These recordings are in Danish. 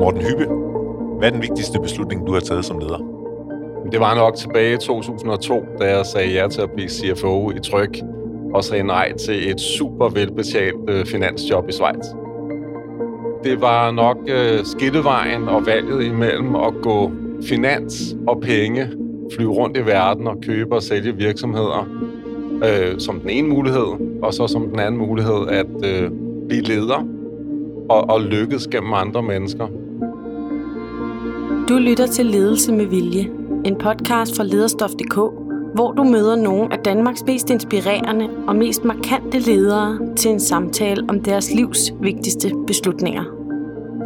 Morten Hyppe, hvad er den vigtigste beslutning, du har taget som leder? Det var nok tilbage i 2002, da jeg sagde ja til at blive CFO i Tryk, og sagde nej til et super velbetalt øh, finansjob i Schweiz. Det var nok øh, skidtevejen og valget imellem at gå finans og penge, flyve rundt i verden og købe og sælge virksomheder, øh, som den ene mulighed, og så som den anden mulighed at øh, blive leder og, og lykkes gennem andre mennesker. Du lytter til Ledelse med Vilje, en podcast fra lederstof.dk, hvor du møder nogle af Danmarks mest inspirerende og mest markante ledere til en samtale om deres livs vigtigste beslutninger.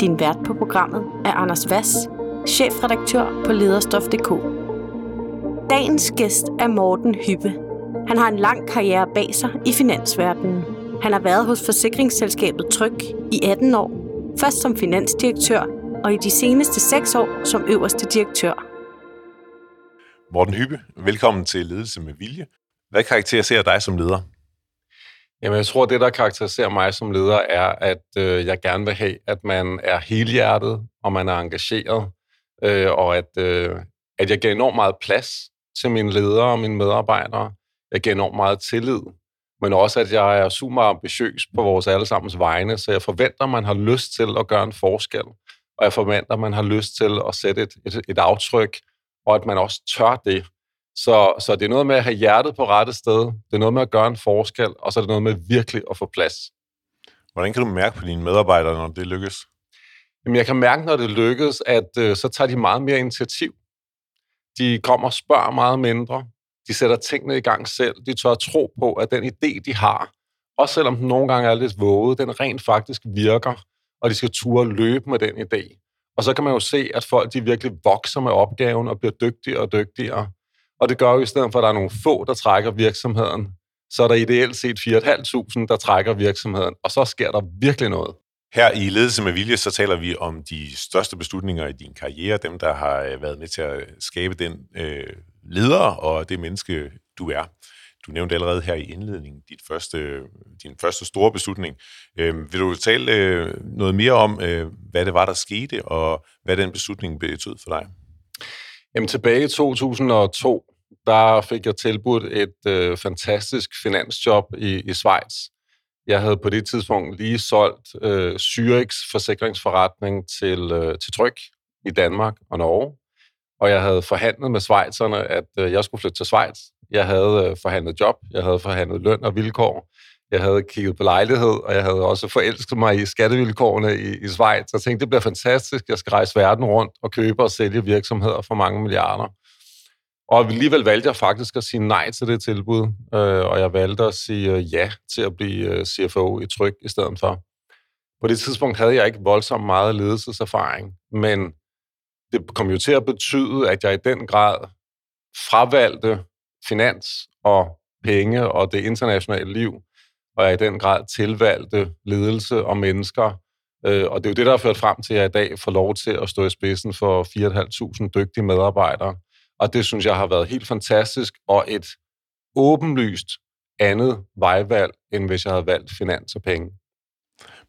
Din vært på programmet er Anders Vass, chefredaktør på lederstof.dk. Dagens gæst er Morten Hyppe. Han har en lang karriere bag sig i finansverdenen. Han har været hos forsikringsselskabet Tryg i 18 år, først som finansdirektør og i de seneste 6 år som øverste direktør. Morten Hyppe, velkommen til Ledelse med Vilje. Hvad karakteriserer dig som leder? Jamen, jeg tror, det, der karakteriserer mig som leder, er, at øh, jeg gerne vil have, at man er helhjertet, og man er engageret, øh, og at, øh, at jeg giver enormt meget plads til mine ledere og mine medarbejdere. Jeg giver enormt meget tillid, men også, at jeg er super ambitiøs på vores allesammens vegne, så jeg forventer, at man har lyst til at gøre en forskel, og jeg forventer, at man har lyst til at sætte et, et, et aftryk, og at man også tør det. Så, så det er noget med at have hjertet på rette sted, det er noget med at gøre en forskel, og så er det noget med virkelig at få plads. Hvordan kan du mærke på dine medarbejdere, når det lykkes? Jamen, jeg kan mærke, når det lykkes, at øh, så tager de meget mere initiativ. De kommer og spørger meget mindre. De sætter tingene i gang selv. De tør at tro på, at den idé, de har, også selvom den nogle gange er lidt våget, den rent faktisk virker, og de skal ture løbe med den idé. Og så kan man jo se, at folk de virkelig vokser med opgaven og bliver dygtigere og dygtigere. Og det gør jo i stedet for, at der er nogle få, der trækker virksomheden, så er der ideelt set 4.500, der trækker virksomheden, og så sker der virkelig noget. Her i Ledelse med Vilje, så taler vi om de største beslutninger i din karriere, dem, der har øh, været med til at skabe den øh, leder og det menneske, du er. Du nævnte allerede her i indledningen dit første, din første store beslutning. Øh, vil du tale øh, noget mere om, øh, hvad det var, der skete, og hvad den beslutning betød for dig? Jamen tilbage i 2002, der fik jeg tilbudt et øh, fantastisk finansjob i, i Schweiz. Jeg havde på det tidspunkt lige solgt øh, Zürichs forsikringsforretning til, øh, til Tryk i Danmark og Norge. Og jeg havde forhandlet med Schweizerne, at øh, jeg skulle flytte til Schweiz. Jeg havde øh, forhandlet job, jeg havde forhandlet løn og vilkår. Jeg havde kigget på lejlighed, og jeg havde også forelsket mig i skattevilkårene i, i Schweiz. Jeg tænkte, det bliver fantastisk. Jeg skal rejse verden rundt og købe og sælge virksomheder for mange milliarder. Og alligevel valgte jeg faktisk at sige nej til det tilbud, øh, og jeg valgte at sige øh, ja til at blive øh, CFO i Tryg i stedet for. På det tidspunkt havde jeg ikke voldsomt meget ledelseserfaring, men det kom jo til at betyde, at jeg i den grad fravalgte finans og penge og det internationale liv, og er i den grad tilvalgte ledelse og mennesker. Øh, og det er jo det, der har ført frem til, at jeg i dag får lov til at stå i spidsen for 4.500 dygtige medarbejdere. Og det synes jeg har været helt fantastisk, og et åbenlyst andet vejvalg, end hvis jeg havde valgt finans og penge.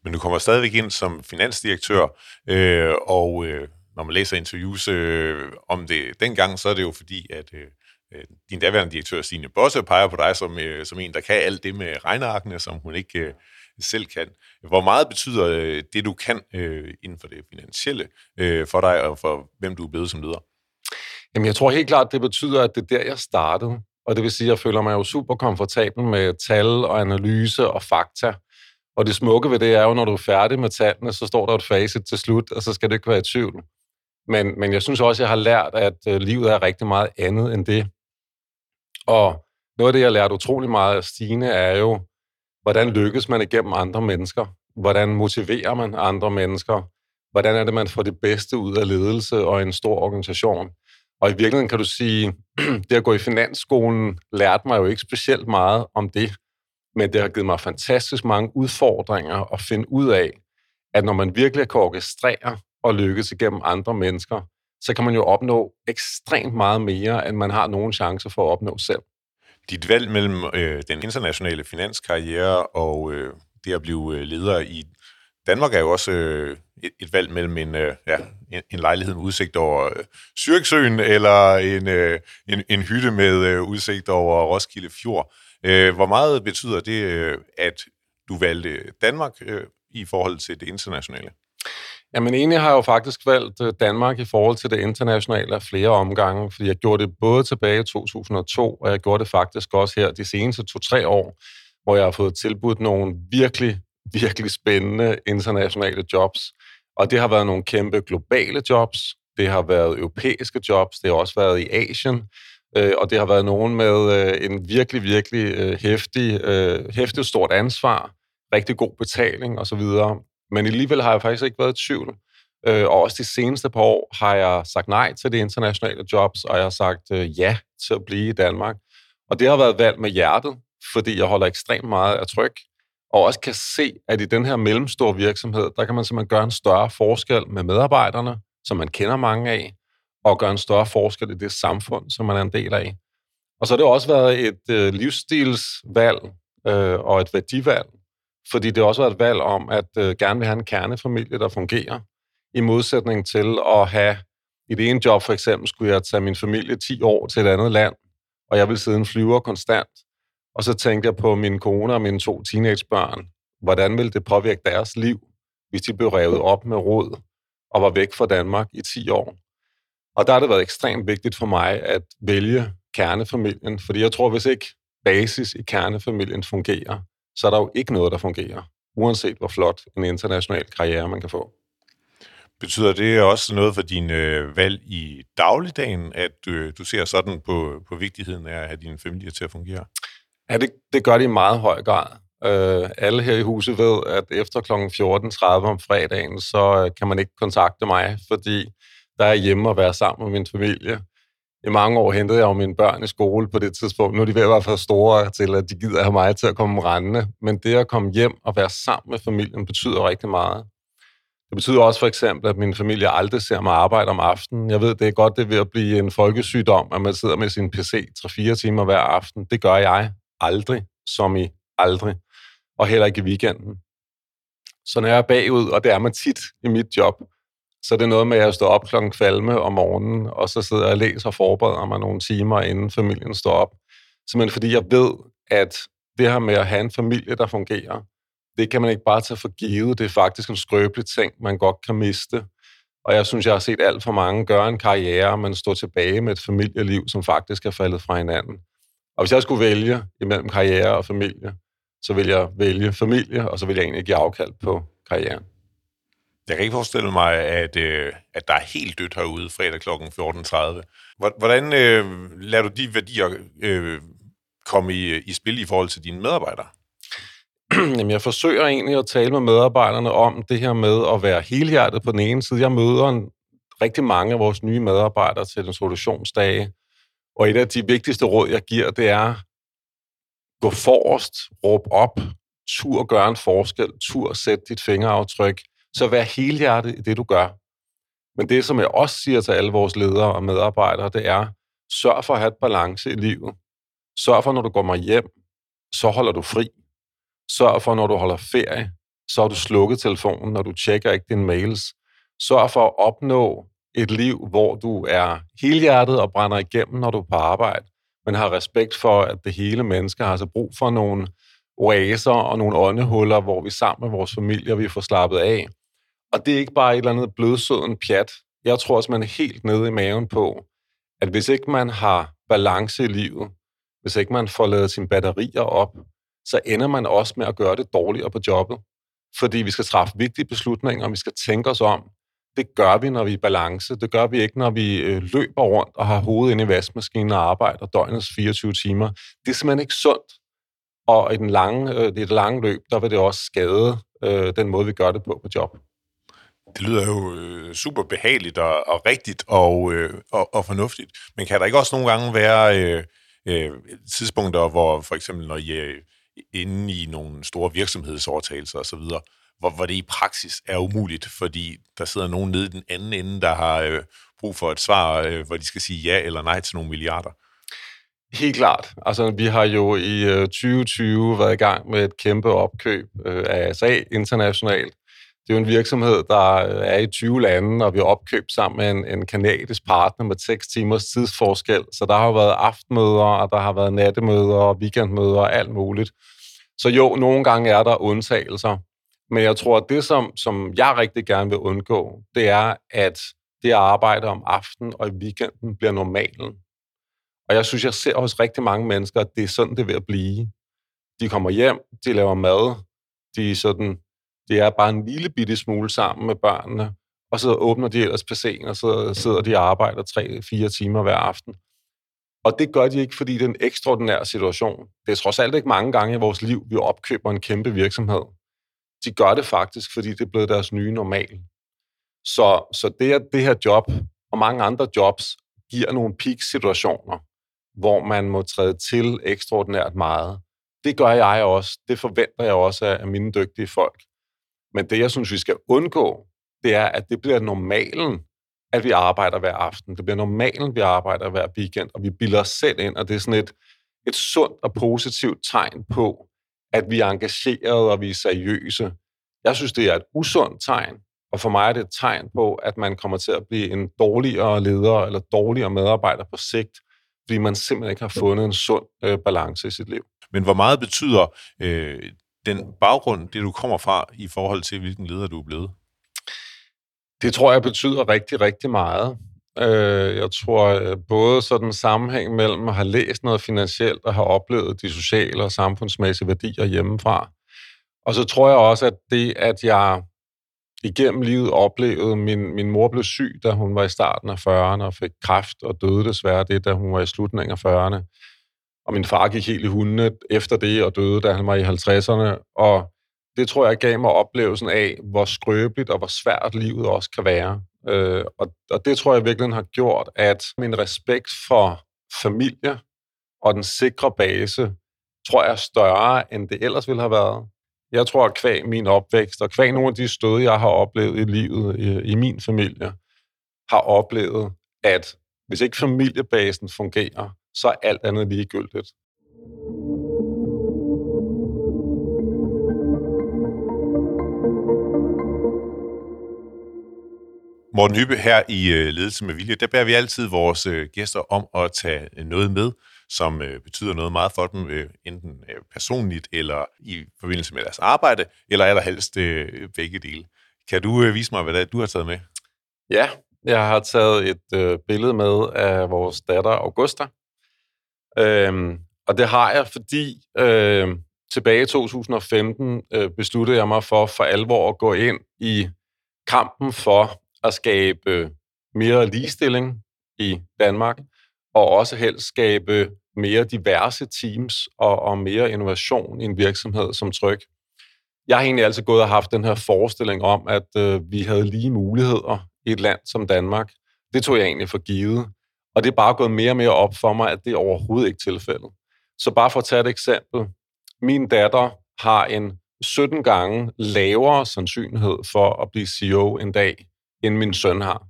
Men du kommer stadigvæk ind som finansdirektør, øh, og øh, når man læser interviews øh, om det dengang, så er det jo fordi, at øh, Øh, din daværende direktør, Stine Bosse, peger på dig som, øh, som en, der kan alt det med regnearkene, som hun ikke øh, selv kan. Hvor meget betyder det, du kan inden for det finansielle for dig, og for hvem du er blevet som leder? Jamen, jeg tror helt klart, det betyder, at det er der, jeg startede. Og det vil sige, at jeg føler mig jo super komfortabel med tal og analyse og fakta. Og det smukke ved det er jo, når du er færdig med tallene, så står der et facit til slut, og så skal det ikke være i tvivl. Men, men jeg synes også, jeg har lært, at livet er rigtig meget andet end det. Og noget af det, jeg lærte lært utrolig meget af Stine, er jo, hvordan lykkes man igennem andre mennesker? Hvordan motiverer man andre mennesker? Hvordan er det, man får det bedste ud af ledelse og en stor organisation? Og i virkeligheden kan du sige, det at gå i finansskolen lærte mig jo ikke specielt meget om det, men det har givet mig fantastisk mange udfordringer at finde ud af, at når man virkelig kan orkestrere og lykkes igennem andre mennesker, så kan man jo opnå ekstremt meget mere, end man har nogen chance for at opnå selv. Dit valg mellem øh, den internationale finanskarriere og øh, det at blive øh, leder i Danmark er jo også øh, et, et valg mellem en, øh, ja, en, en lejlighed med udsigt over øh, Zürichsøen, eller en, øh, en, en hytte med øh, udsigt over Roskilde Fjord. Øh, hvor meget betyder det, øh, at du valgte Danmark øh, i forhold til det internationale? Jamen egentlig har jeg jo faktisk valgt øh, Danmark i forhold til det internationale af flere omgange, fordi jeg gjorde det både tilbage i 2002, og jeg gjorde det faktisk også her de seneste to-tre år, hvor jeg har fået tilbudt nogle virkelig, virkelig spændende internationale jobs. Og det har været nogle kæmpe globale jobs, det har været europæiske jobs, det har også været i Asien, øh, og det har været nogen med øh, en virkelig, virkelig øh, hæftig, øh, hæftig stort ansvar, rigtig god betaling osv. Men alligevel har jeg faktisk ikke været i tvivl. Øh, og også de seneste par år har jeg sagt nej til de internationale jobs, og jeg har sagt øh, ja til at blive i Danmark. Og det har været valgt med hjertet, fordi jeg holder ekstremt meget af tryk, og også kan se, at i den her mellemstore virksomhed, der kan man simpelthen gøre en større forskel med medarbejderne, som man kender mange af, og gøre en større forskel i det samfund, som man er en del af. Og så har det også været et øh, livsstilsvalg øh, og et værdivalg, fordi det også var et valg om, at øh, gerne vil have en kernefamilie, der fungerer, i modsætning til at have i det ene job for eksempel, skulle jeg tage min familie 10 år til et andet land, og jeg vil sidde en flyver konstant. Og så tænkte jeg på min kone og mine to teenagebørn. Hvordan ville det påvirke deres liv, hvis de blev revet op med råd og var væk fra Danmark i 10 år? Og der har det været ekstremt vigtigt for mig at vælge kernefamilien, fordi jeg tror, hvis ikke basis i kernefamilien fungerer, så er der jo ikke noget, der fungerer, uanset hvor flot en international karriere man kan få. Betyder det også noget for din øh, valg i dagligdagen, at øh, du ser sådan på, på vigtigheden af at have din familie til at fungere? Ja, det, det gør det i meget høj grad. Øh, alle her i huset ved, at efter kl. 14.30 om fredagen, så øh, kan man ikke kontakte mig, fordi der er hjemme at være sammen med min familie i mange år hentede jeg jo mine børn i skole på det tidspunkt. Nu er de ved at være for store til, at de gider have mig til at komme rendende. Men det at komme hjem og være sammen med familien betyder rigtig meget. Det betyder også for eksempel, at min familie aldrig ser mig arbejde om aftenen. Jeg ved, det er godt, det er ved at blive en folkesygdom, at man sidder med sin PC 3-4 timer hver aften. Det gør jeg aldrig, som i aldrig. Og heller ikke i weekenden. Så når jeg er bagud, og det er man tit i mit job, så det er noget med at jeg står op klokken kvalme om morgenen, og så sidder jeg og læser og forbereder mig nogle timer, inden familien står op. Simpelthen fordi jeg ved, at det her med at have en familie, der fungerer, det kan man ikke bare tage for givet. Det er faktisk en skrøbelig ting, man godt kan miste. Og jeg synes, jeg har set alt for mange gøre en karriere, men stå tilbage med et familieliv, som faktisk er faldet fra hinanden. Og hvis jeg skulle vælge imellem karriere og familie, så vil jeg vælge familie, og så vil jeg egentlig give afkald på karrieren. Jeg kan ikke forestille mig, at, øh, at der er helt dødt herude fredag kl. 14.30. Hvordan øh, lader du de værdier øh, komme i, i spil i forhold til dine medarbejdere? Jamen, jeg forsøger egentlig at tale med medarbejderne om det her med at være helhjertet på den ene side. Jeg møder en, rigtig mange af vores nye medarbejdere til introduktionsdage, og et af de vigtigste råd, jeg giver, det er gå forrest, råb op, tur gøre en forskel, tur sæt dit fingeraftryk, så vær helhjertet i det, du gør. Men det, som jeg også siger til alle vores ledere og medarbejdere, det er, sørg for at have et balance i livet. Sørg for, når du går hjem, så holder du fri. Sørg for, når du holder ferie, så har du slukket telefonen, når du tjekker ikke dine mails. Sørg for at opnå et liv, hvor du er helhjertet og brænder igennem, når du er på arbejde, men har respekt for, at det hele menneske har altså brug for nogle oaser og nogle åndehuller, hvor vi sammen med vores familie vi får slappet af. Og det er ikke bare et eller andet blødsøden pjat. Jeg tror også, man er helt nede i maven på, at hvis ikke man har balance i livet, hvis ikke man får lavet sine batterier op, så ender man også med at gøre det dårligere på jobbet. Fordi vi skal træffe vigtige beslutninger, og vi skal tænke os om. Det gør vi, når vi er i balance. Det gør vi ikke, når vi øh, løber rundt og har hovedet inde i vaskemaskinen og arbejder døgnets 24 timer. Det er simpelthen ikke sundt. Og i den lange, øh, i det lange løb, der vil det også skade øh, den måde, vi gør det på på job. Det lyder jo øh, super behageligt og, og rigtigt og, øh, og, og fornuftigt. Men kan der ikke også nogle gange være øh, øh, tidspunkter, hvor for eksempel når I er inde i nogle store virksomhedsovertagelser osv., hvor, hvor det i praksis er umuligt, fordi der sidder nogen nede i den anden ende, der har øh, brug for et svar, øh, hvor de skal sige ja eller nej til nogle milliarder? Helt klart. Altså, vi har jo i øh, 2020 været i gang med et kæmpe opkøb øh, af ASA internationalt, det er jo en virksomhed, der er i 20 lande, og vi har opkøbt sammen med en, en kanadisk partner med 6 timers tidsforskel. Så der har været aftenmøder, og der har været nattemøder, og weekendmøder og alt muligt. Så jo, nogle gange er der undtagelser. Men jeg tror, at det, som, som jeg rigtig gerne vil undgå, det er, at det at arbejde om aftenen og i weekenden bliver normalen. Og jeg synes, jeg ser hos rigtig mange mennesker, at det er sådan, det er ved at blive. De kommer hjem, de laver mad, de sådan, det er bare en lille bitte smule sammen med børnene, og så åbner de ellers PC'en, og så sidder de og arbejder 3-4 timer hver aften. Og det gør de ikke, fordi det er en ekstraordinær situation. Det er trods alt ikke mange gange i vores liv, vi opkøber en kæmpe virksomhed. De gør det faktisk, fordi det er blevet deres nye normal. Så, så det, at det her job og mange andre jobs giver nogle peak-situationer, hvor man må træde til ekstraordinært meget. Det gør jeg også. Det forventer jeg også af mine dygtige folk. Men det, jeg synes, vi skal undgå, det er, at det bliver normalen, at vi arbejder hver aften. Det bliver normalen, vi arbejder hver weekend, og vi bilder os selv ind, og det er sådan et, et sundt og positivt tegn på, at vi er engagerede og vi er seriøse. Jeg synes, det er et usundt tegn, og for mig er det et tegn på, at man kommer til at blive en dårligere leder eller dårligere medarbejder på sigt, fordi man simpelthen ikke har fundet en sund øh, balance i sit liv. Men hvor meget betyder øh, den baggrund, det du kommer fra, i forhold til, hvilken leder du er blevet? Det tror jeg betyder rigtig, rigtig meget. Øh, jeg tror øh, både sådan sammenhæng mellem at have læst noget finansielt og have oplevet de sociale og samfundsmæssige værdier hjemmefra. Og så tror jeg også, at det, at jeg igennem livet oplevede, min, min mor blev syg, da hun var i starten af 40'erne og fik kræft og døde desværre det, da hun var i slutningen af 40'erne. Og min far gik helt i hundene efter det og døde, da han var i 50'erne. Og det tror jeg gav mig oplevelsen af, hvor skrøbeligt og hvor svært livet også kan være. Øh, og, og det tror jeg virkelig har gjort, at min respekt for familie og den sikre base, tror jeg er større, end det ellers ville have været. Jeg tror, at kvæg min opvækst, og kvæg nogle af de stød, jeg har oplevet i livet i, i min familie, har oplevet, at hvis ikke familiebasen fungerer, så er alt andet ligegyldigt. Morten Hyppe, her i øh, Ledelse med Vilje, der bærer vi altid vores øh, gæster om at tage noget med, som øh, betyder noget meget for dem, enten personligt eller i forbindelse med deres arbejde, eller allerhelst begge dele. Kan du vise mig, hvad det er, du har taget med? Ja, jeg har taget et billede med af vores datter Augusta. Øhm, og det har jeg, fordi øh, tilbage i 2015 øh, besluttede jeg mig for for alvor at gå ind i kampen for at skabe mere ligestilling i Danmark, og også helst skabe mere diverse teams og, og mere innovation i en virksomhed som Tryk. Jeg har egentlig altid gået og haft den her forestilling om, at øh, vi havde lige muligheder i et land som Danmark. Det tog jeg egentlig for givet. Og det er bare gået mere og mere op for mig, at det er overhovedet ikke tilfældet. Så bare for at tage et eksempel. Min datter har en 17 gange lavere sandsynlighed for at blive CEO en dag, end min søn har.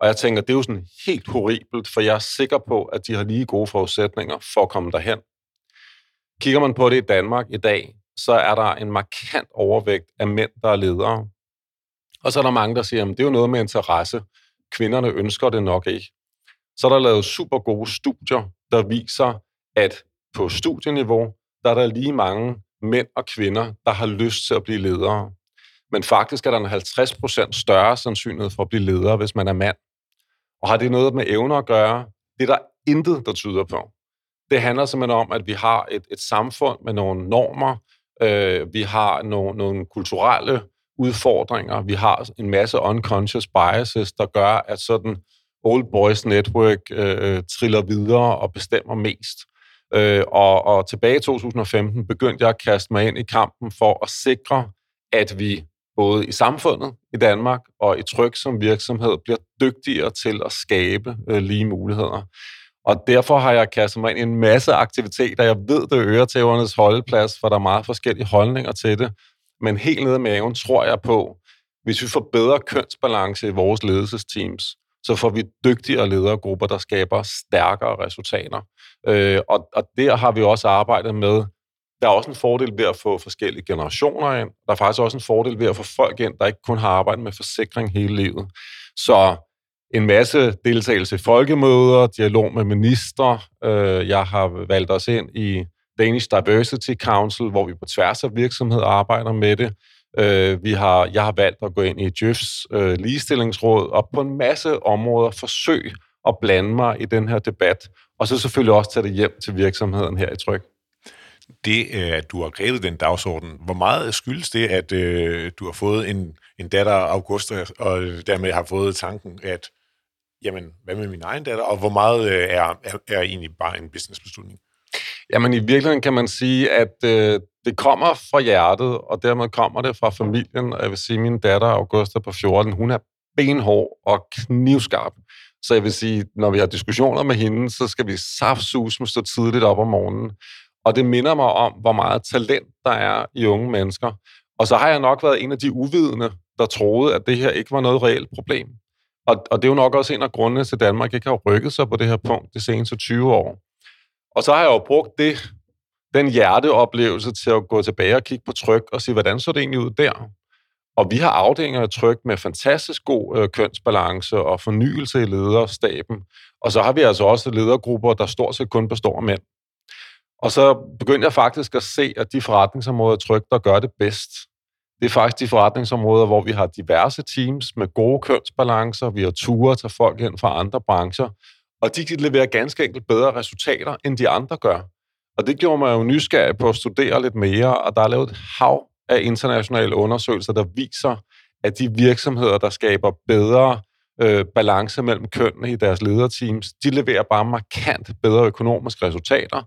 Og jeg tænker, det er jo sådan helt horribelt, for jeg er sikker på, at de har lige gode forudsætninger for at komme derhen. Kigger man på det i Danmark i dag, så er der en markant overvægt af mænd, der er ledere. Og så er der mange, der siger, at det er jo noget med interesse. Kvinderne ønsker det nok ikke. Så er der lavet super gode studier, der viser, at på studieniveau, der er der lige mange mænd og kvinder, der har lyst til at blive ledere. Men faktisk er der en 50% større sandsynlighed for at blive leder, hvis man er mand. Og har det noget med evner at gøre? Det er der intet, der tyder på. Det handler simpelthen om, at vi har et, et samfund med nogle normer, øh, vi har nogle, nogle kulturelle udfordringer, vi har en masse unconscious biases, der gør, at sådan Old Boys Network øh, øh, triller videre og bestemmer mest. Øh, og, og tilbage i 2015 begyndte jeg at kaste mig ind i kampen for at sikre, at vi både i samfundet i Danmark og i tryk som virksomhed bliver dygtigere til at skabe øh, lige muligheder. Og derfor har jeg kastet mig ind i en masse aktiviteter. Jeg ved, det øger tævernes holdeplads, for der er meget forskellige holdninger til det. Men helt nede i maven tror jeg på, hvis vi får bedre kønsbalance i vores ledelsesteams, så får vi dygtigere ledergrupper, der skaber stærkere resultater. Øh, og, og der har vi også arbejdet med Der er også en fordel ved at få forskellige generationer ind. Der er faktisk også en fordel ved at få folk ind, der ikke kun har arbejdet med forsikring hele livet. Så en masse deltagelse i folkemøder, dialog med minister. Øh, jeg har valgt os ind i Danish Diversity Council, hvor vi på tværs af virksomheder arbejder med det. Øh, vi har, jeg har valgt at gå ind i Jøfs øh, ligestillingsråd og på en masse områder forsøg at blande mig i den her debat, og så selvfølgelig også tage det hjem til virksomheden her i Tryk. Det, øh, at du har grebet den dagsorden, hvor meget skyldes det, at øh, du har fået en, en datter, Augusta, og dermed har fået tanken, at jamen, hvad med min egen datter, og hvor meget øh, er, er, er egentlig bare en businessbeslutning? Jamen i virkeligheden kan man sige, at øh, det kommer fra hjertet, og dermed kommer det fra familien. Jeg vil sige, min datter, Augusta på 14, hun er benhård og knivskarp. Så jeg vil sige, når vi har diskussioner med hende, så skal vi saftsus med stå tidligt op om morgenen. Og det minder mig om, hvor meget talent der er i unge mennesker. Og så har jeg nok været en af de uvidende, der troede, at det her ikke var noget reelt problem. Og, og det er jo nok også en af grundene til, at Danmark ikke har rykket sig på det her punkt de seneste 20 år. Og så har jeg jo brugt det, den hjerteoplevelse til at gå tilbage og kigge på tryk og sige, hvordan så det egentlig ud der? Og vi har afdelinger af tryk med fantastisk god øh, kønsbalance og fornyelse i lederstaben. Og så har vi altså også ledergrupper, der stort set kun består af mænd. Og så begyndte jeg faktisk at se, at de forretningsområder af tryk, der gør det bedst, det er faktisk de forretningsområder, hvor vi har diverse teams med gode kønsbalancer, vi har ture til folk ind fra andre brancher, og de kan levere ganske enkelt bedre resultater, end de andre gør. Og det gjorde mig jo nysgerrig på at studere lidt mere, og der er lavet et hav af internationale undersøgelser, der viser, at de virksomheder, der skaber bedre øh, balance mellem kønnene i deres lederteams, de leverer bare markant bedre økonomiske resultater.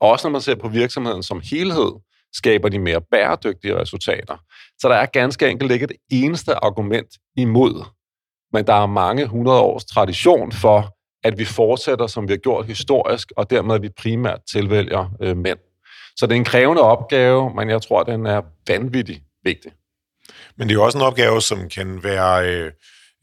Og også når man ser på virksomheden som helhed, skaber de mere bæredygtige resultater. Så der er ganske enkelt ikke et eneste argument imod. Men der er mange hundrede års tradition for, at vi fortsætter, som vi har gjort historisk, og dermed at vi primært tilvælger øh, mænd. Så det er en krævende opgave, men jeg tror, den er vanvittigt vigtig. Men det er jo også en opgave, som kan være øh,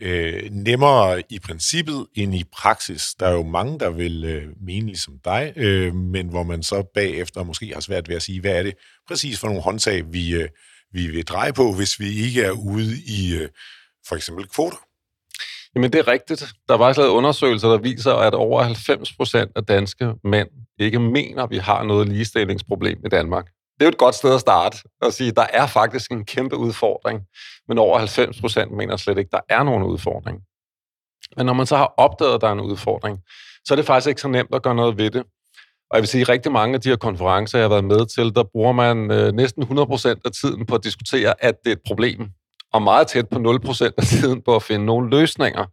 øh, nemmere i princippet end i praksis. Der er jo mange, der vil øh, mene ligesom dig, øh, men hvor man så bagefter måske har svært ved at sige, hvad er det præcis for nogle håndtag, vi, øh, vi vil dreje på, hvis vi ikke er ude i øh, for eksempel kvoter. Jamen det er rigtigt. Der var lavet undersøgelser, der viser, at over 90 procent af danske mænd ikke mener, at vi har noget ligestillingsproblem i Danmark. Det er jo et godt sted at starte og sige, at der er faktisk en kæmpe udfordring, men over 90 procent mener slet ikke, at der er nogen udfordring. Men når man så har opdaget, at der er en udfordring, så er det faktisk ikke så nemt at gøre noget ved det. Og jeg vil sige, at rigtig mange af de her konferencer, jeg har været med til, der bruger man øh, næsten 100% af tiden på at diskutere, at det er et problem og meget tæt på 0% af tiden på at finde nogle løsninger.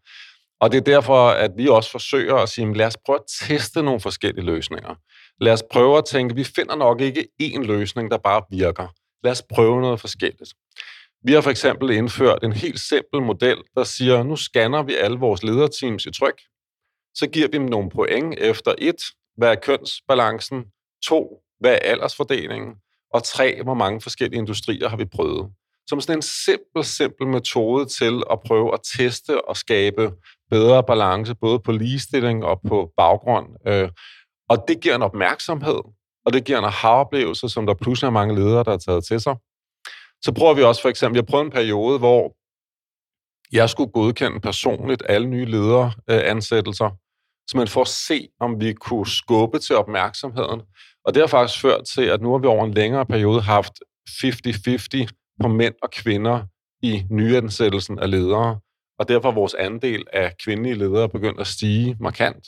Og det er derfor, at vi også forsøger at sige, lad os prøve at teste nogle forskellige løsninger. Lad os prøve at tænke, vi finder nok ikke én løsning, der bare virker. Lad os prøve noget forskelligt. Vi har for eksempel indført en helt simpel model, der siger, nu scanner vi alle vores lederteams i tryk. Så giver vi dem nogle point efter et, hvad er kønsbalancen, to, hvad er aldersfordelingen, og tre, hvor mange forskellige industrier har vi prøvet som sådan en simpel, simpel metode til at prøve at teste og skabe bedre balance, både på ligestilling og på baggrund. Øh, og det giver en opmærksomhed, og det giver en aha-oplevelse, som der pludselig er mange ledere, der har taget til sig. Så prøver vi også for eksempel, jeg prøvede en periode, hvor jeg skulle godkende personligt alle nye lederansættelser, så man får se, om vi kunne skubbe til opmærksomheden. Og det har faktisk ført til, at nu har vi over en længere periode haft 50-50 på mænd og kvinder i nyansættelsen af ledere, og derfor er vores andel af kvindelige ledere begyndt at stige markant.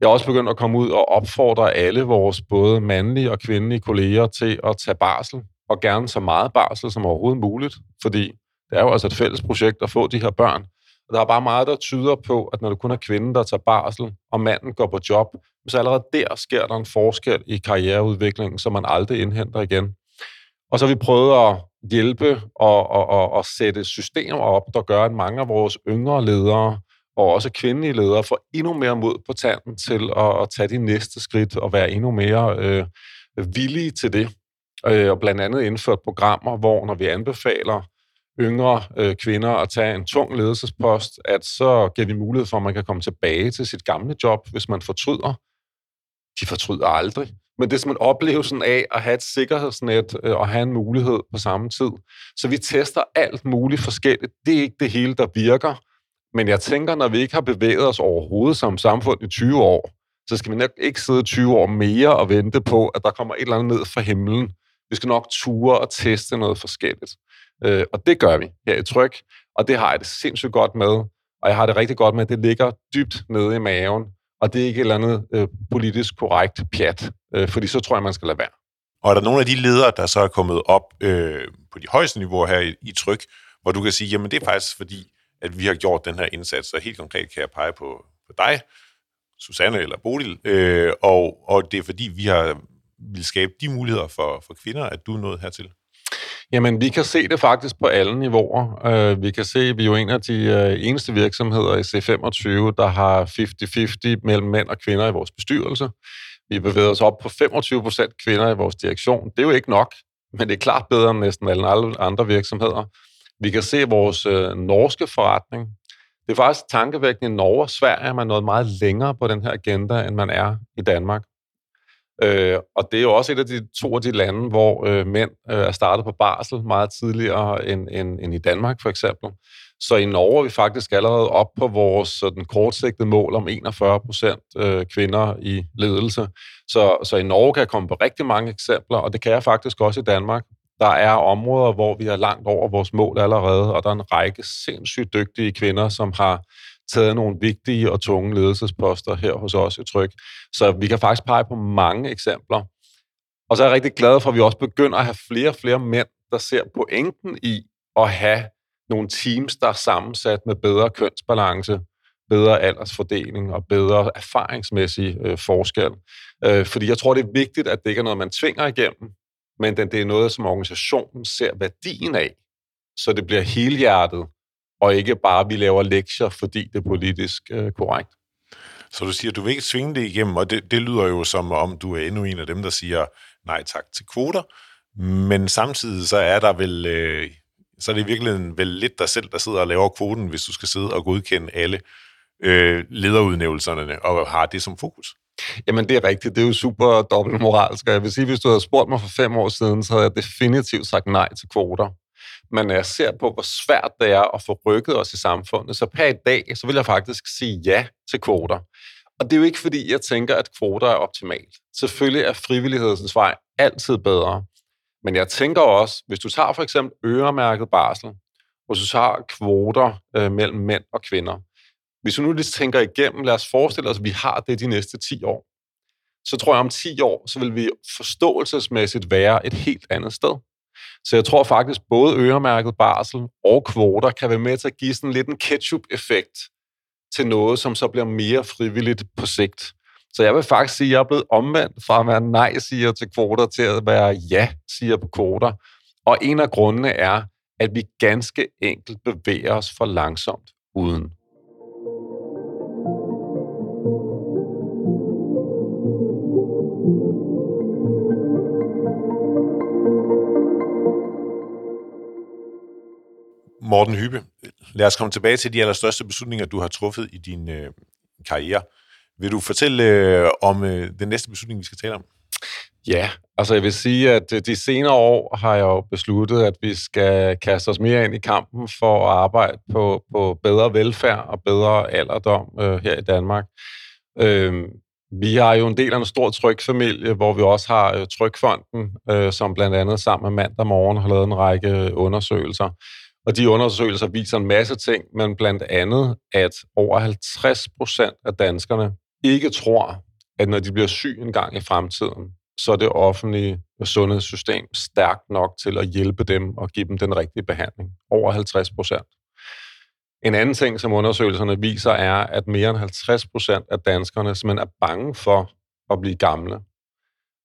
Jeg er også begyndt at komme ud og opfordre alle vores både mandlige og kvindelige kolleger til at tage barsel, og gerne så meget barsel som overhovedet muligt, fordi det er jo altså et fælles projekt at få de her børn. Og der er bare meget, der tyder på, at når det kun er kvinden, der tager barsel, og manden går på job, så allerede der sker der en forskel i karriereudviklingen, som man aldrig indhenter igen. Og så har vi prøvet at hjælpe og, og, og, og sætte systemer op, der gør, at mange af vores yngre ledere og også kvindelige ledere får endnu mere mod på tanden til at, at tage de næste skridt og være endnu mere øh, villige til det. Øh, og blandt andet indført programmer, hvor når vi anbefaler yngre øh, kvinder at tage en tung ledelsespost, at så giver vi mulighed for, at man kan komme tilbage til sit gamle job, hvis man fortryder. De fortryder aldrig men det er simpelthen oplevelsen af at have et sikkerhedsnet øh, og have en mulighed på samme tid. Så vi tester alt muligt forskelligt. Det er ikke det hele, der virker. Men jeg tænker, når vi ikke har bevæget os overhovedet som samfund i 20 år, så skal vi nok ikke sidde 20 år mere og vente på, at der kommer et eller andet ned fra himlen. Vi skal nok ture og teste noget forskelligt. Øh, og det gør vi her i Tryk, og det har jeg det sindssygt godt med. Og jeg har det rigtig godt med, at det ligger dybt nede i maven, og det er ikke et eller andet øh, politisk korrekt pjat, øh, fordi så tror jeg, man skal lade være. Og er der nogle af de ledere, der så er kommet op øh, på de højeste niveauer her i, i Tryk, hvor du kan sige, jamen det er faktisk fordi, at vi har gjort den her indsats, og helt konkret kan jeg pege på, på dig, Susanne eller Bodil, øh, og, og det er fordi, vi har vil skabe de muligheder for, for kvinder, at du er nået hertil? Jamen, vi kan se det faktisk på alle niveauer. Uh, vi kan se, at vi er jo en af de uh, eneste virksomheder i C25, der har 50-50 mellem mænd og kvinder i vores bestyrelse. Vi bevæger os op på 25 procent kvinder i vores direktion. Det er jo ikke nok, men det er klart bedre end næsten alle andre virksomheder. Vi kan se vores uh, norske forretning. Det er faktisk tankevækkende i Norge og Sverige, at man er nået meget længere på den her agenda, end man er i Danmark. Øh, og det er jo også et af de to af de lande, hvor øh, mænd øh, er startet på barsel meget tidligere end, end, end i Danmark for eksempel. Så i Norge er vi faktisk allerede op på vores sådan, kortsigtede mål om 41 procent øh, kvinder i ledelse. Så, så i Norge kan jeg komme på rigtig mange eksempler, og det kan jeg faktisk også i Danmark. Der er områder, hvor vi er langt over vores mål allerede, og der er en række sindssygt dygtige kvinder, som har taget nogle vigtige og tunge ledelsesposter her hos os i Tryk. Så vi kan faktisk pege på mange eksempler. Og så er jeg rigtig glad for, at vi også begynder at have flere og flere mænd, der ser pointen i at have nogle teams, der er sammensat med bedre kønsbalance, bedre aldersfordeling og bedre erfaringsmæssig øh, forskel. Øh, fordi jeg tror, det er vigtigt, at det ikke er noget, man tvinger igennem, men det er noget, som organisationen ser værdien af, så det bliver helhjertet og ikke bare, vi laver lektier, fordi det er politisk øh, korrekt. Så du siger, at du vil ikke svinge det igennem, og det, det lyder jo som om, du er endnu en af dem, der siger nej tak til kvoter, men samtidig så er der vel, øh, så er det i virkeligheden vel lidt dig selv, der sidder og laver kvoten, hvis du skal sidde og godkende alle øh, lederudnævnelserne og har det som fokus. Jamen, det er rigtigt. Det er jo super dobbeltmoralsk. Jeg vil sige, hvis du havde spurgt mig for fem år siden, så havde jeg definitivt sagt nej til kvoter men når øh, jeg ser på, hvor svært det er at få rykket os i samfundet, så per i dag, så vil jeg faktisk sige ja til kvoter. Og det er jo ikke, fordi jeg tænker, at kvoter er optimalt. Selvfølgelig er frivillighedens vej altid bedre. Men jeg tænker også, hvis du tager for eksempel øremærket barsel, og du tager kvoter øh, mellem mænd og kvinder. Hvis du nu lige tænker igennem, lad os forestille os, at vi har det de næste 10 år. Så tror jeg, om 10 år, så vil vi forståelsesmæssigt være et helt andet sted. Så jeg tror faktisk, både øremærket barsel og kvoter kan være med til at give sådan lidt en ketchup-effekt til noget, som så bliver mere frivilligt på sigt. Så jeg vil faktisk sige, at jeg er blevet omvendt fra at være nej-siger til kvoter til at være ja-siger på kvoter. Og en af grundene er, at vi ganske enkelt bevæger os for langsomt uden Morten Hyppe, lad os komme tilbage til de allerstørste beslutninger, du har truffet i din øh, karriere. Vil du fortælle øh, om øh, den næste beslutning, vi skal tale om? Ja, altså jeg vil sige, at øh, de senere år har jeg jo besluttet, at vi skal kaste os mere ind i kampen for at arbejde på, på bedre velfærd og bedre alderdom øh, her i Danmark. Øh, vi har jo en del af en stor trykfamilie, hvor vi også har øh, Trykfonden, øh, som blandt andet sammen med mandag morgen har lavet en række øh, undersøgelser. Og de undersøgelser viser en masse ting, men blandt andet, at over 50 procent af danskerne ikke tror, at når de bliver syg en gang i fremtiden, så er det offentlige sundhedssystem stærkt nok til at hjælpe dem og give dem den rigtige behandling. Over 50 procent. En anden ting, som undersøgelserne viser, er, at mere end 50 procent af danskerne simpelthen er bange for at blive gamle.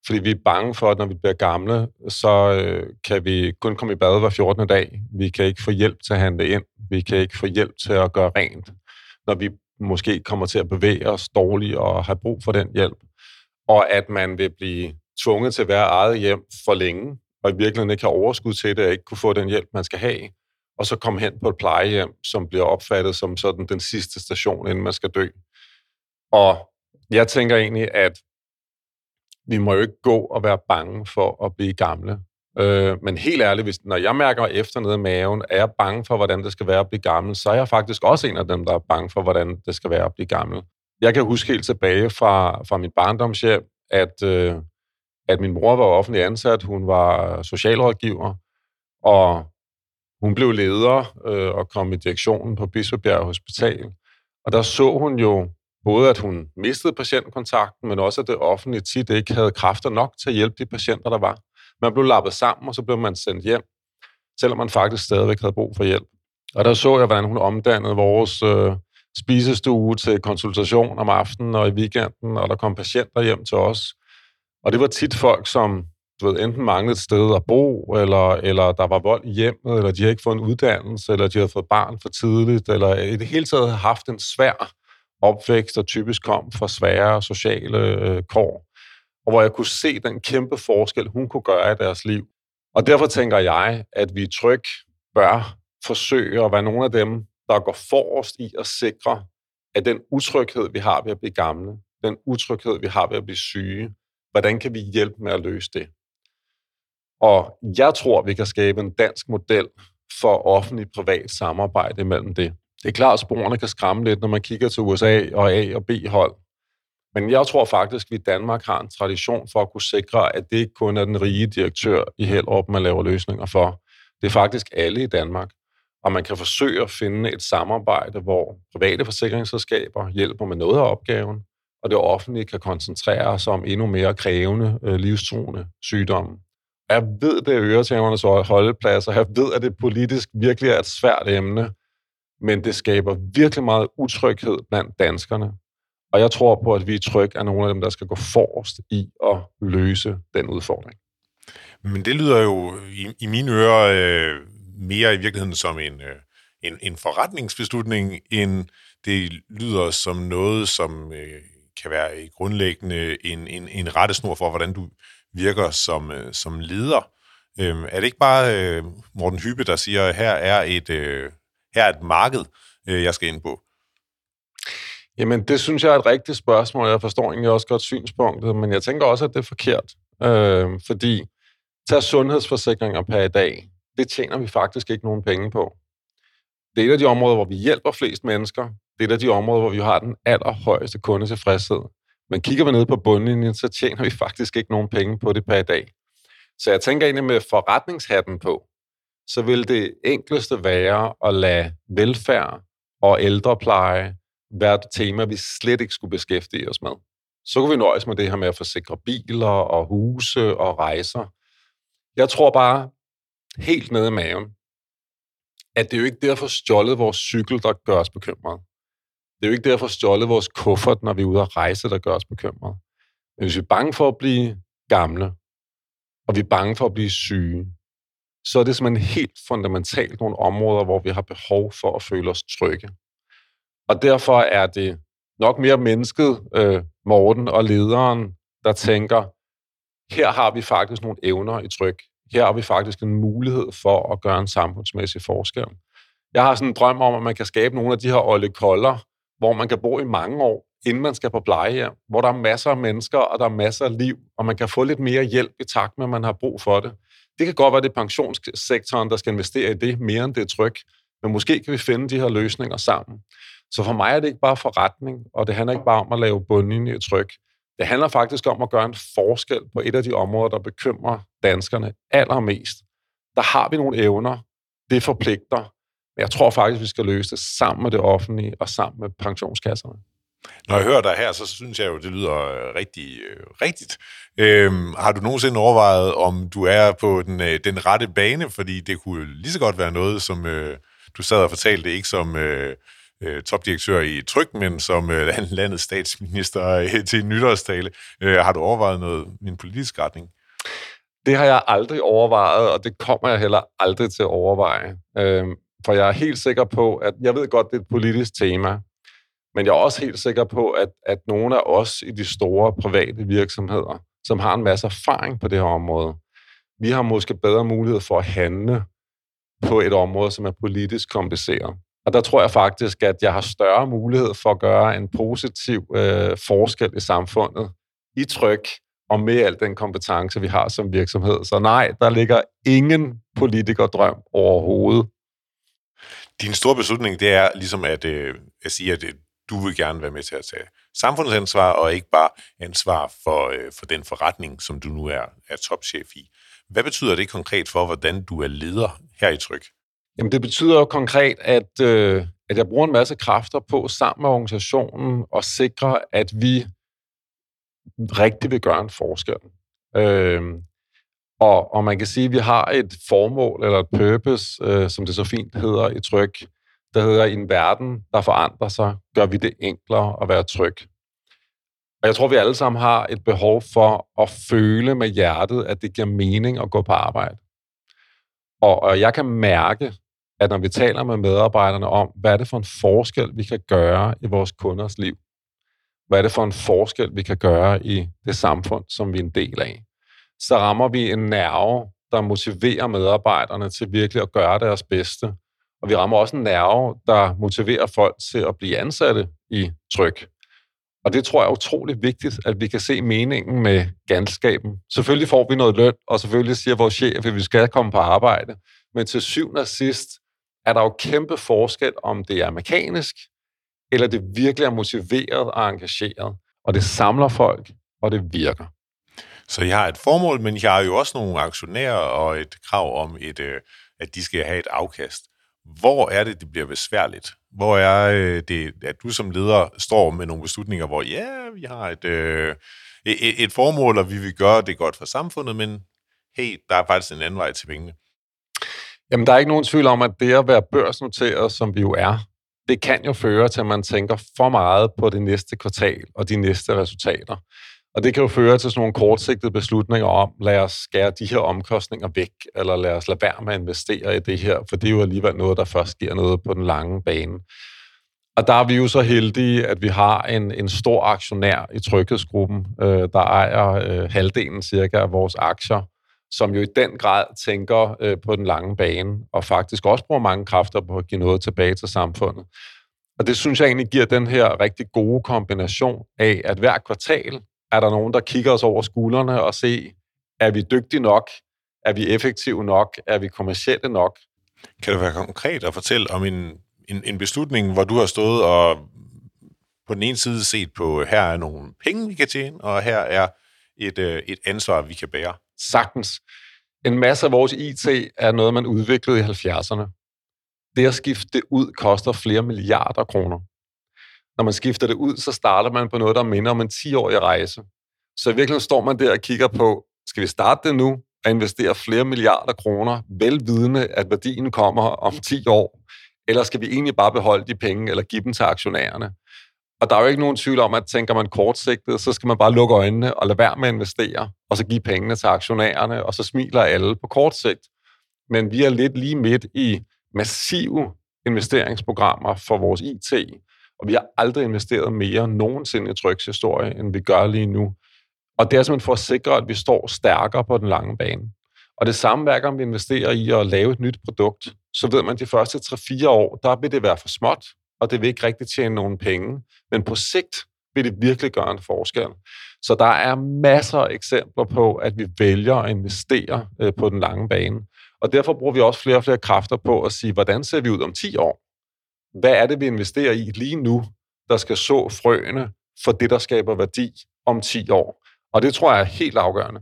Fordi vi er bange for, at når vi bliver gamle, så øh, kan vi kun komme i bad hver 14. dag. Vi kan ikke få hjælp til at handle ind. Vi kan ikke få hjælp til at gøre rent, når vi måske kommer til at bevæge os dårligt og har brug for den hjælp. Og at man vil blive tvunget til at være eget hjem for længe, og i virkeligheden ikke har overskud til det, og ikke kunne få den hjælp, man skal have, og så komme hen på et plejehjem, som bliver opfattet som sådan den sidste station, inden man skal dø. Og jeg tænker egentlig, at vi må jo ikke gå og være bange for at blive gamle. Øh, men helt ærligt, hvis, når jeg mærker efter nede i maven, er jeg bange for, hvordan det skal være at blive gammel, så er jeg faktisk også en af dem, der er bange for, hvordan det skal være at blive gammel. Jeg kan huske helt tilbage fra, fra min barndomshjem, at, øh, at min mor var offentlig ansat, hun var socialrådgiver, og hun blev leder øh, og kom i direktionen på Bispebjerg Hospital. Og der så hun jo både, at hun mistede patientkontakten, men også, at det offentlige tit ikke havde kræfter nok til at hjælpe de patienter, der var. Man blev lappet sammen, og så blev man sendt hjem, selvom man faktisk stadigvæk havde brug for hjælp. Og der så jeg, hvordan hun omdannede vores øh, spisestue til konsultation om aftenen og i weekenden, og der kom patienter hjem til os. Og det var tit folk, som du ved, enten manglede et sted at bo, eller, eller der var vold i hjemmet, eller de havde ikke fået en uddannelse, eller de havde fået barn for tidligt, eller i det hele taget havde haft en svær opvækst, der typisk kom fra svære sociale øh, kår, og hvor jeg kunne se den kæmpe forskel, hun kunne gøre i deres liv. Og derfor tænker jeg, at vi tryg bør forsøge at være nogle af dem, der går forrest i at sikre, at den utryghed, vi har ved at blive gamle, den utryghed, vi har ved at blive syge, hvordan kan vi hjælpe med at løse det? Og jeg tror, vi kan skabe en dansk model for offentlig-privat samarbejde mellem det. Det er klart, at sporene kan skræmme lidt, når man kigger til USA og A- og B-hold. Men jeg tror faktisk, at vi i Danmark har en tradition for at kunne sikre, at det ikke kun er den rige direktør i Hellerup, man laver løsninger for. Det er faktisk alle i Danmark. Og man kan forsøge at finde et samarbejde, hvor private forsikringsselskaber hjælper med noget af opgaven, og det offentlige kan koncentrere sig om endnu mere krævende øh, livstruende sygdomme. Jeg ved, det er øretævernes holdepladser. Jeg ved, at det politisk virkelig er et svært emne, men det skaber virkelig meget utryghed blandt danskerne. Og jeg tror på, at vi i Tryg er nogle af dem, der skal gå forrest i at løse den udfordring. Men det lyder jo i, i mine ører øh, mere i virkeligheden som en, øh, en, en forretningsbeslutning, end det lyder som noget, som øh, kan være grundlæggende en, en, en rettesnor for, hvordan du virker som, øh, som leder. Øh, er det ikke bare øh, Morten Hyppe, der siger, at her er et, øh, her er et marked, øh, jeg skal ind på? Jamen, det synes jeg er et rigtigt spørgsmål. Jeg forstår egentlig også godt synspunktet, men jeg tænker også, at det er forkert. Øh, fordi tag sundhedsforsikringer per i dag, det tjener vi faktisk ikke nogen penge på. Det er et af de områder, hvor vi hjælper flest mennesker. Det er et af de områder, hvor vi har den allerhøjeste kundetilfredshed. Men kigger vi ned på bundlinjen, så tjener vi faktisk ikke nogen penge på det per i dag. Så jeg tænker egentlig med forretningshatten på, så vil det enkleste være at lade velfærd og ældrepleje være et tema, vi slet ikke skulle beskæftige os med. Så kunne vi nøjes med det her med at forsikre biler og huse og rejser. Jeg tror bare helt nede i maven, at det er jo ikke derfor stjålet vores cykel, der gør os bekymrede. Det er jo ikke derfor stjålet vores kuffert, når vi er ude at rejse, der gør os bekymrede. Men hvis vi er bange for at blive gamle, og vi er bange for at blive syge, så er det simpelthen helt fundamentalt nogle områder, hvor vi har behov for at føle os trygge. Og derfor er det nok mere mennesket, øh, Morten og lederen, der tænker, her har vi faktisk nogle evner i tryk. Her har vi faktisk en mulighed for at gøre en samfundsmæssig forskel. Jeg har sådan en drøm om, at man kan skabe nogle af de her olle kolder, hvor man kan bo i mange år, inden man skal på plejehjem, hvor der er masser af mennesker, og der er masser af liv, og man kan få lidt mere hjælp i takt med, at man har brug for det. Det kan godt være, det er pensionssektoren, der skal investere i det, mere end det er tryk. Men måske kan vi finde de her løsninger sammen. Så for mig er det ikke bare forretning, og det handler ikke bare om at lave bundlinje i tryk. Det handler faktisk om at gøre en forskel på et af de områder, der bekymrer danskerne allermest. Der har vi nogle evner, det forpligter, men jeg tror faktisk, vi skal løse det sammen med det offentlige og sammen med pensionskasserne. Når jeg hører dig her, så synes jeg jo, det lyder øh, rigtig øh, rigtigt. Øhm, har du nogensinde overvejet, om du er på den, øh, den rette bane? Fordi det kunne lige så godt være noget, som øh, du sad og fortalte, ikke som øh, øh, topdirektør i Tryk, men som øh, landets statsminister øh, til en nytårstale. Øh, har du overvejet noget i en politisk retning? Det har jeg aldrig overvejet, og det kommer jeg heller aldrig til at overveje. Øh, for jeg er helt sikker på, at jeg ved godt, det er et politisk tema, men jeg er også helt sikker på, at, at nogle af os i de store private virksomheder, som har en masse erfaring på det her område, vi har måske bedre mulighed for at handle på et område, som er politisk kompliceret. Og der tror jeg faktisk, at jeg har større mulighed for at gøre en positiv øh, forskel i samfundet i tryk og med al den kompetence, vi har som virksomhed. Så nej, der ligger ingen politikerdrøm overhovedet. Din store beslutning, det er ligesom at, øh, at sige, at øh, du vil gerne være med til at tage samfundsansvar, og ikke bare ansvar for, øh, for den forretning, som du nu er, er topchef i. Hvad betyder det konkret for, hvordan du er leder her i Tryk? Jamen, det betyder konkret, at, øh, at jeg bruger en masse kræfter på sammen med organisationen og sikre, at vi rigtig vil gøre en forskel. Øh, og, og man kan sige, at vi har et formål eller et purpose, øh, som det så fint hedder i tryk, der hedder, i en verden, der forandrer sig, gør vi det enklere at være tryg. Og jeg tror, vi alle sammen har et behov for at føle med hjertet, at det giver mening at gå på arbejde. Og, og jeg kan mærke, at når vi taler med medarbejderne om, hvad er det for en forskel, vi kan gøre i vores kunders liv, hvad er det for en forskel, vi kan gøre i det samfund, som vi er en del af, så rammer vi en nerve, der motiverer medarbejderne til virkelig at gøre deres bedste. Og vi rammer også en nerve, der motiverer folk til at blive ansatte i tryk. Og det tror jeg er utrolig vigtigt, at vi kan se meningen med ganskaben. Selvfølgelig får vi noget løn, og selvfølgelig siger vores chef, at vi skal komme på arbejde. Men til syvende og sidst er der jo kæmpe forskel, om det er mekanisk, eller det virkelig er motiveret og engageret. Og det samler folk, og det virker. Så jeg har et formål, men jeg har jo også nogle aktionærer og et krav om, et, øh, at de skal have et afkast. Hvor er det, det bliver besværligt? Hvor er øh, det, at du som leder står med nogle beslutninger, hvor ja, vi har et, øh, et, et formål, og vi vil gøre det godt for samfundet, men hey, der er faktisk en anden vej til pengene. Jamen, der er ikke nogen tvivl om, at det at være børsnoteret, som vi jo er, det kan jo føre til, at man tænker for meget på det næste kvartal og de næste resultater. Og det kan jo føre til sådan nogle kortsigtede beslutninger om, lad os skære de her omkostninger væk, eller lad os lade være med at investere i det her, for det er jo alligevel noget, der først giver noget på den lange bane. Og der er vi jo så heldige, at vi har en, en stor aktionær i Tryghedsgruppen, øh, der ejer øh, halvdelen cirka af vores aktier, som jo i den grad tænker øh, på den lange bane, og faktisk også bruger mange kræfter på at give noget tilbage til samfundet. Og det synes jeg egentlig giver den her rigtig gode kombination af, at hver kvartal er der nogen, der kigger os over skuldrene og se, er vi dygtige nok? Er vi effektive nok? Er vi kommercielle nok? Kan det være konkret at fortælle om en, en, en beslutning, hvor du har stået og på den ene side set på, her er nogle penge, vi kan tjene, og her er et, øh, et ansvar, vi kan bære? Sagtens. En masse af vores IT er noget, man udviklede i 70'erne. Det at skifte det ud koster flere milliarder kroner. Når man skifter det ud, så starter man på noget, der minder om en 10-årig rejse. Så i virkeligheden står man der og kigger på, skal vi starte det nu og investere flere milliarder kroner, velvidende, at værdien kommer om 10 år? Eller skal vi egentlig bare beholde de penge eller give dem til aktionærerne? Og der er jo ikke nogen tvivl om, at tænker man kortsigtet, så skal man bare lukke øjnene og lade være med at investere, og så give pengene til aktionærerne, og så smiler alle på kort sigt. Men vi er lidt lige midt i massive investeringsprogrammer for vores IT, og vi har aldrig investeret mere nogensinde i trykshistorie, end vi gør lige nu. Og det er simpelthen for at sikre, at vi står stærkere på den lange bane. Og det samme hver gang vi investerer i at lave et nyt produkt, så ved man, at de første 3-4 år, der vil det være for småt, og det vil ikke rigtig tjene nogen penge. Men på sigt vil det virkelig gøre en forskel. Så der er masser af eksempler på, at vi vælger at investere øh, på den lange bane. Og derfor bruger vi også flere og flere kræfter på at sige, hvordan ser vi ud om 10 år? Hvad er det, vi investerer i lige nu, der skal så frøene for det, der skaber værdi om 10 år? Og det tror jeg er helt afgørende.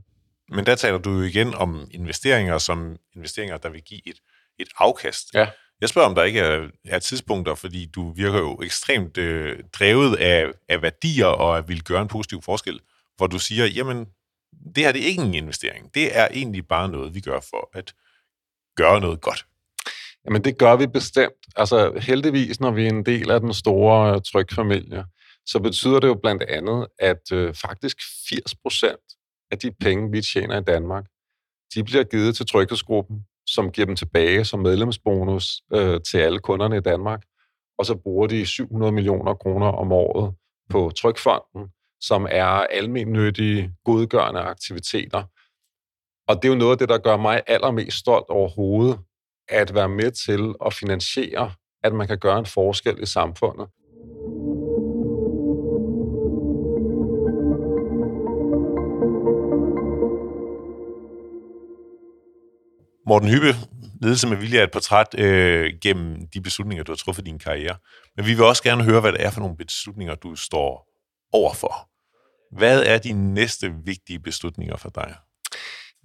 Men der taler du jo igen om investeringer som investeringer, der vil give et, et afkast. Ja. Jeg spørger, om der ikke er, er tidspunkter, fordi du virker jo ekstremt øh, drevet af, af værdier og at vil gøre en positiv forskel, hvor du siger, jamen, det her det er ikke en investering. Det er egentlig bare noget, vi gør for at gøre noget godt. Jamen, det gør vi bestemt. Altså, heldigvis, når vi er en del af den store øh, trykfamilie, så betyder det jo blandt andet, at øh, faktisk 80 procent af de penge, vi tjener i Danmark, de bliver givet til tryghedsgruppen, som giver dem tilbage som medlemsbonus øh, til alle kunderne i Danmark. Og så bruger de 700 millioner kroner om året på Trykfonden, som er almennyttige, godgørende aktiviteter. Og det er jo noget af det, der gør mig allermest stolt overhovedet, at være med til at finansiere, at man kan gøre en forskel i samfundet. Morten Hyppe, ledelse med vilje er et portræt øh, gennem de beslutninger, du har truffet i din karriere. Men vi vil også gerne høre, hvad det er for nogle beslutninger, du står overfor. Hvad er de næste vigtige beslutninger for dig?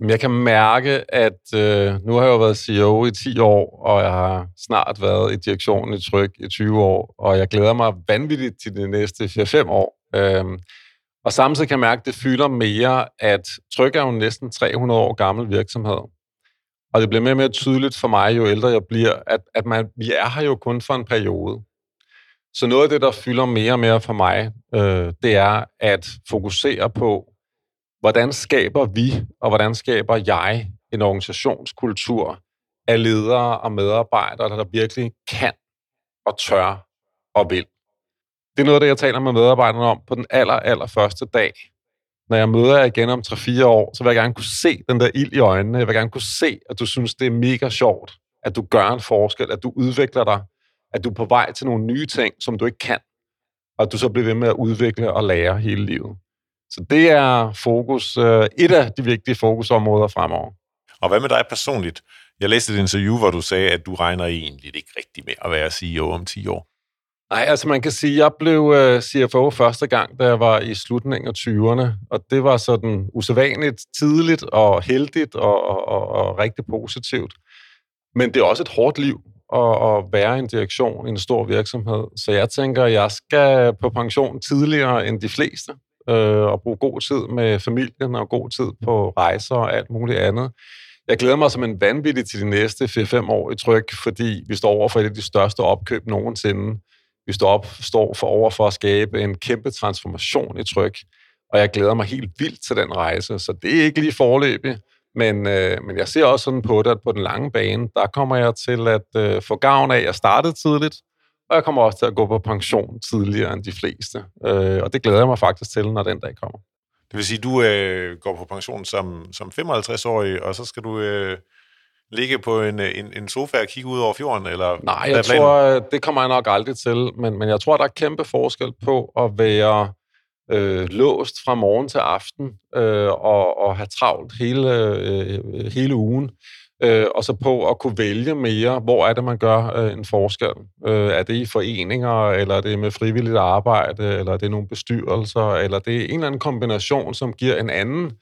Jeg kan mærke, at øh, nu har jeg jo været CEO i 10 år, og jeg har snart været i direktionen i Tryk i 20 år, og jeg glæder mig vanvittigt til de næste 4-5 år. Øhm, og samtidig kan jeg mærke, at det fylder mere, at Tryk er jo næsten 300 år gammel virksomhed. Og det bliver mere og mere tydeligt for mig, jo ældre jeg bliver, at, at man, vi er her jo kun for en periode. Så noget af det, der fylder mere og mere for mig, øh, det er at fokusere på, hvordan skaber vi, og hvordan skaber jeg en organisationskultur af ledere og medarbejdere, der virkelig kan og tør og vil. Det er noget af det, jeg taler med medarbejderne om på den aller, aller første dag. Når jeg møder jer igen om 3-4 år, så vil jeg gerne kunne se den der ild i øjnene. Jeg vil gerne kunne se, at du synes, det er mega sjovt, at du gør en forskel, at du udvikler dig, at du er på vej til nogle nye ting, som du ikke kan, og at du så bliver ved med at udvikle og lære hele livet. Så det er fokus, øh, et af de vigtige fokusområder fremover. Og hvad med dig personligt? Jeg læste et interview, hvor du sagde, at du regner egentlig ikke rigtig med at være CEO om 10 år. Nej, altså man kan sige, at jeg blev øh, CFO første gang, da jeg var i slutningen af 20'erne, og det var sådan usædvanligt tidligt og heldigt og, og, og, rigtig positivt. Men det er også et hårdt liv at, at være en direktion i en stor virksomhed, så jeg tænker, at jeg skal på pension tidligere end de fleste øh, og bruge god tid med familien og god tid på rejser og alt muligt andet. Jeg glæder mig som en vanvittig til de næste 4-5 år i tryk, fordi vi står over for et af de største opkøb nogensinde. Vi står, op, står for over for at skabe en kæmpe transformation i tryk, og jeg glæder mig helt vildt til den rejse, så det er ikke lige forløbig, men, øh, men jeg ser også sådan på det, at på den lange bane, der kommer jeg til at øh, få gavn af, at jeg startede tidligt, og jeg kommer også til at gå på pension tidligere end de fleste. Øh, og det glæder jeg mig faktisk til, når den dag kommer. Det vil sige, du øh, går på pension som, som 55-årig, og så skal du øh, ligge på en, en, en sofa og kigge ud over fjorden? Eller Nej, jeg tror, øh, det kommer jeg nok aldrig til, men, men jeg tror, der er kæmpe forskel på at være øh, låst fra morgen til aften øh, og, og have travlt hele, øh, hele ugen øh, og så på at kunne vælge mere, hvor er det, man gør øh, en forskel. Øh, er det i foreninger, eller er det med frivilligt arbejde, eller er det nogle bestyrelser, eller det er en eller anden kombination, som giver en anden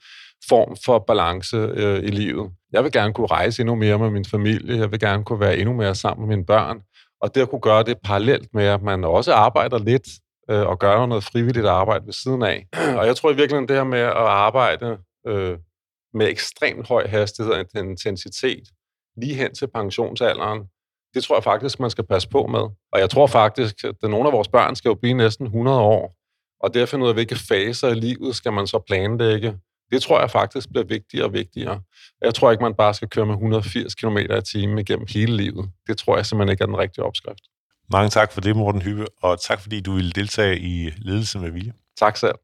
form for balance øh, i livet. Jeg vil gerne kunne rejse endnu mere med min familie, jeg vil gerne kunne være endnu mere sammen med mine børn, og det at kunne gøre det parallelt med, at man også arbejder lidt øh, og gør noget frivilligt arbejde ved siden af. Og jeg tror i virkeligheden, det her med at arbejde øh, med ekstremt høj hastighed og intensitet lige hen til pensionsalderen, det tror jeg faktisk, man skal passe på med. Og jeg tror faktisk, at nogle af vores børn skal jo blive næsten 100 år, og derfor noget af, hvilke faser i livet skal man så planlægge. Det tror jeg faktisk bliver vigtigere og vigtigere. Jeg tror ikke, man bare skal køre med 180 km i timen igennem hele livet. Det tror jeg simpelthen ikke er den rigtige opskrift. Mange tak for det, Morten Hyppe, og tak fordi du ville deltage i Ledelse med Vilje. Tak selv.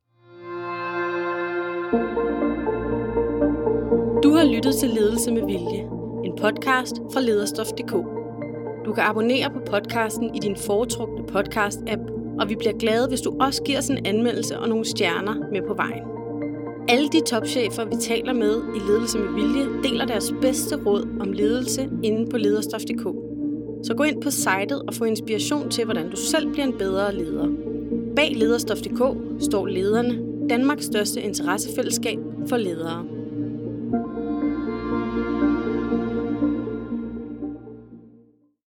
Du har lyttet til Ledelse med Vilje, en podcast fra lederstof.dk. Du kan abonnere på podcasten i din foretrukne podcast-app, og vi bliver glade, hvis du også giver os en anmeldelse og nogle stjerner med på vejen. Alle de topchefer, vi taler med i Ledelse med Vilje, deler deres bedste råd om ledelse inde på lederstof.dk. Så gå ind på sitet og få inspiration til, hvordan du selv bliver en bedre leder. Bag lederstof.dk står lederne, Danmarks største interessefællesskab for ledere.